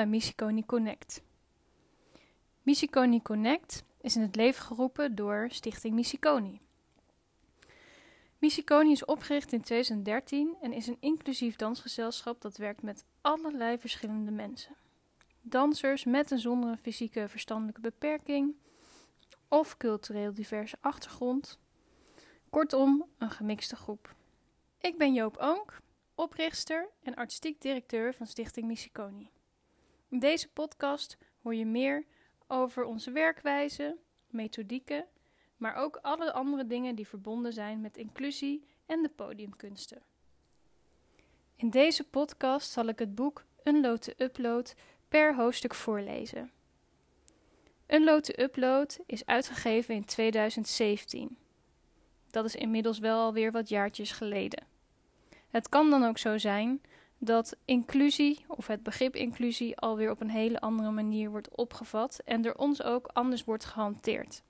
bij Missiconi Connect. Missiconi Connect is in het leven geroepen door Stichting Missiconi. Missiconi is opgericht in 2013 en is een inclusief dansgezelschap dat werkt met allerlei verschillende mensen. Dansers met en zonder een fysieke verstandelijke beperking of cultureel diverse achtergrond. Kortom, een gemixte groep. Ik ben Joop Oonk, oprichter en artistiek directeur van Stichting Missiconi. In deze podcast hoor je meer over onze werkwijze, methodieken, maar ook alle andere dingen die verbonden zijn met inclusie en de podiumkunsten. In deze podcast zal ik het boek Unload to Upload per hoofdstuk voorlezen. Unload to Upload is uitgegeven in 2017. Dat is inmiddels wel alweer wat jaartjes geleden. Het kan dan ook zo zijn dat inclusie of het begrip inclusie alweer op een hele andere manier wordt opgevat en door ons ook anders wordt gehanteerd.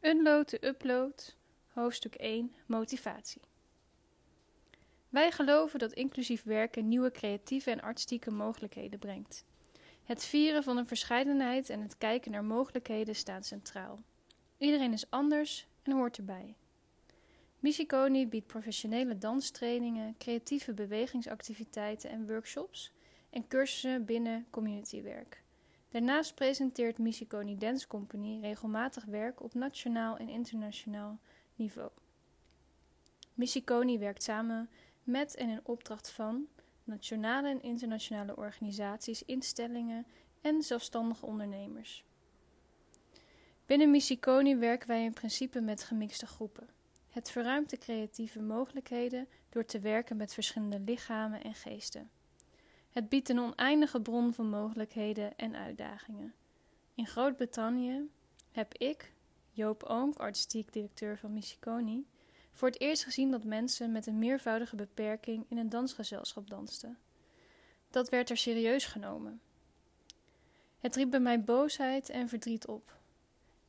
Unload to upload, hoofdstuk 1, motivatie. Wij geloven dat inclusief werken nieuwe creatieve en artistieke mogelijkheden brengt. Het vieren van een verscheidenheid en het kijken naar mogelijkheden staan centraal. Iedereen is anders en hoort erbij. Missiconi biedt professionele danstrainingen, creatieve bewegingsactiviteiten en workshops en cursussen binnen communitywerk. Daarnaast presenteert Missiconi Dance Company regelmatig werk op nationaal en internationaal niveau. Missiconi werkt samen met en in opdracht van nationale en internationale organisaties, instellingen en zelfstandige ondernemers. Binnen Missiconi werken wij in principe met gemixte groepen. Het verruimt de creatieve mogelijkheden door te werken met verschillende lichamen en geesten. Het biedt een oneindige bron van mogelijkheden en uitdagingen. In Groot-Brittannië heb ik, Joop Oonk, artistiek directeur van Missiconi, voor het eerst gezien dat mensen met een meervoudige beperking in een dansgezelschap dansten. Dat werd er serieus genomen. Het riep bij mij boosheid en verdriet op.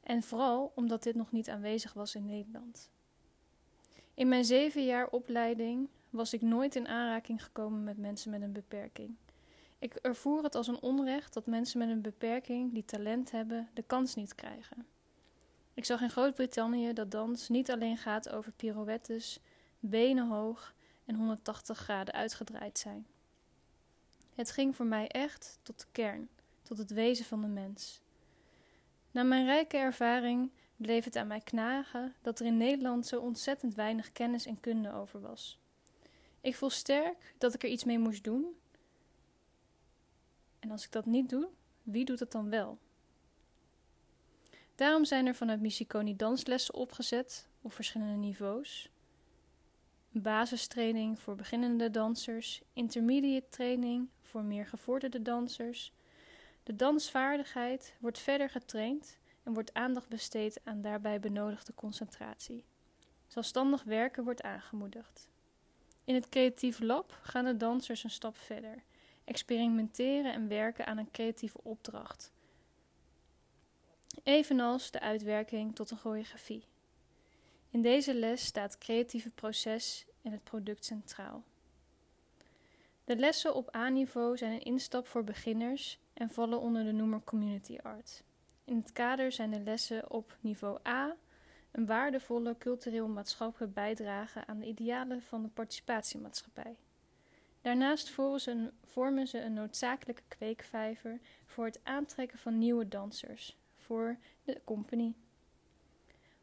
En vooral omdat dit nog niet aanwezig was in Nederland. In mijn zeven jaar opleiding was ik nooit in aanraking gekomen met mensen met een beperking. Ik ervoer het als een onrecht dat mensen met een beperking die talent hebben, de kans niet krijgen. Ik zag in Groot-Brittannië dat dans niet alleen gaat over pirouettes, benen hoog en 180 graden uitgedraaid zijn. Het ging voor mij echt tot de kern, tot het wezen van de mens. Na mijn rijke ervaring bleef het aan mij knagen dat er in Nederland zo ontzettend weinig kennis en kunde over was. Ik voel sterk dat ik er iets mee moest doen. En als ik dat niet doe, wie doet het dan wel? Daarom zijn er vanuit Missiconi danslessen opgezet op verschillende niveaus. Basistraining voor beginnende dansers, intermediate training voor meer gevorderde dansers. De dansvaardigheid wordt verder getraind en wordt aandacht besteed aan daarbij benodigde concentratie. Zelfstandig werken wordt aangemoedigd. In het creatief lab gaan de dansers een stap verder, experimenteren en werken aan een creatieve opdracht evenals de uitwerking tot een choreografie. In deze les staat het creatieve proces en het product centraal. De lessen op A-niveau zijn een instap voor beginners en vallen onder de noemer Community Art. In het kader zijn de lessen op niveau A een waardevolle cultureel-maatschappelijke bijdrage aan de idealen van de participatiemaatschappij. Daarnaast vormen ze een noodzakelijke kweekvijver voor het aantrekken van nieuwe dansers, voor de company.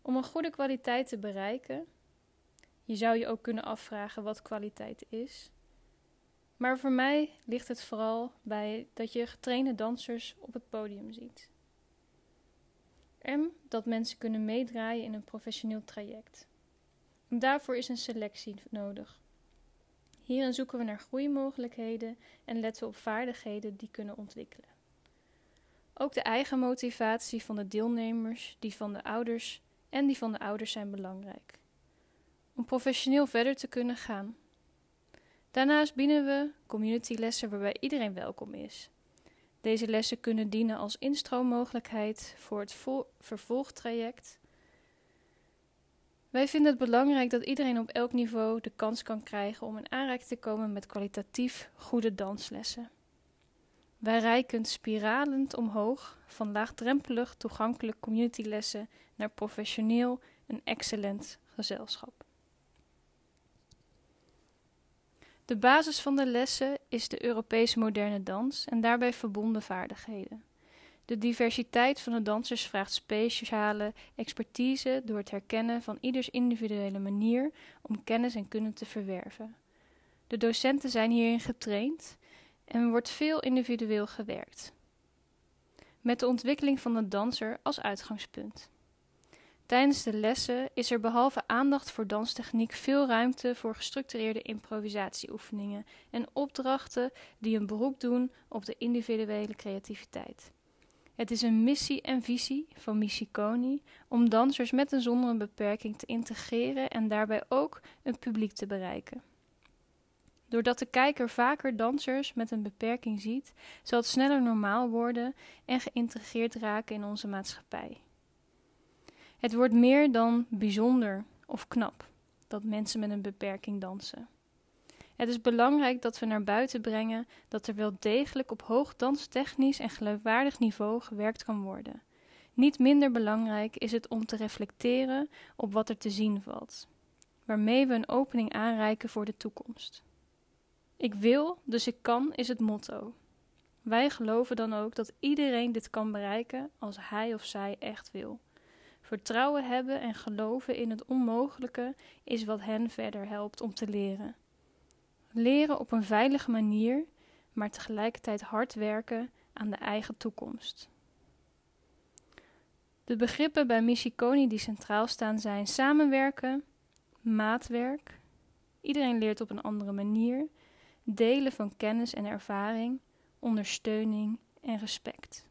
Om een goede kwaliteit te bereiken, je zou je ook kunnen afvragen wat kwaliteit is. Maar voor mij ligt het vooral bij dat je getrainde dansers op het podium ziet. Dat mensen kunnen meedraaien in een professioneel traject. Daarvoor is een selectie nodig. Hierin zoeken we naar groeimogelijkheden en letten we op vaardigheden die kunnen ontwikkelen. Ook de eigen motivatie van de deelnemers, die van de ouders en die van de ouders zijn belangrijk. Om professioneel verder te kunnen gaan. Daarnaast bieden we communitylessen waarbij iedereen welkom is. Deze lessen kunnen dienen als instroommogelijkheid voor het vervolgtraject. Wij vinden het belangrijk dat iedereen op elk niveau de kans kan krijgen om in aanraking te komen met kwalitatief goede danslessen. Wij reiken spiralend omhoog van laagdrempelig toegankelijk communitylessen naar professioneel en excellent gezelschap. De basis van de lessen is de Europese moderne dans en daarbij verbonden vaardigheden. De diversiteit van de dansers vraagt speciale expertise door het herkennen van ieders individuele manier om kennis en kunde te verwerven. De docenten zijn hierin getraind en wordt veel individueel gewerkt. Met de ontwikkeling van de danser als uitgangspunt. Tijdens de lessen is er behalve aandacht voor danstechniek veel ruimte voor gestructureerde improvisatieoefeningen en opdrachten die een beroep doen op de individuele creativiteit. Het is een missie en visie van Missiconi om dansers met en zonder een beperking te integreren en daarbij ook een publiek te bereiken. Doordat de kijker vaker dansers met een beperking ziet, zal het sneller normaal worden en geïntegreerd raken in onze maatschappij. Het wordt meer dan bijzonder of knap dat mensen met een beperking dansen. Het is belangrijk dat we naar buiten brengen dat er wel degelijk op hoog danstechnisch en geloofwaardig niveau gewerkt kan worden. Niet minder belangrijk is het om te reflecteren op wat er te zien valt, waarmee we een opening aanreiken voor de toekomst. Ik wil, dus ik kan, is het motto. Wij geloven dan ook dat iedereen dit kan bereiken als hij of zij echt wil. Vertrouwen hebben en geloven in het onmogelijke is wat hen verder helpt om te leren. Leren op een veilige manier, maar tegelijkertijd hard werken aan de eigen toekomst. De begrippen bij Michiconi die centraal staan zijn samenwerken, maatwerk, iedereen leert op een andere manier, delen van kennis en ervaring, ondersteuning en respect.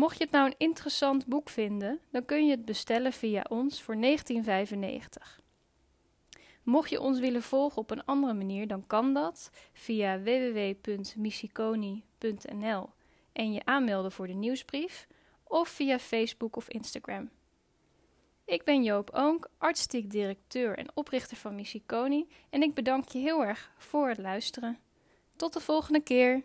Mocht je het nou een interessant boek vinden, dan kun je het bestellen via ons voor 1995. Mocht je ons willen volgen op een andere manier, dan kan dat via www.missiconi.nl en je aanmelden voor de nieuwsbrief of via Facebook of Instagram. Ik ben Joop Oonk, artistiek directeur en oprichter van Missiconi en ik bedank je heel erg voor het luisteren. Tot de volgende keer!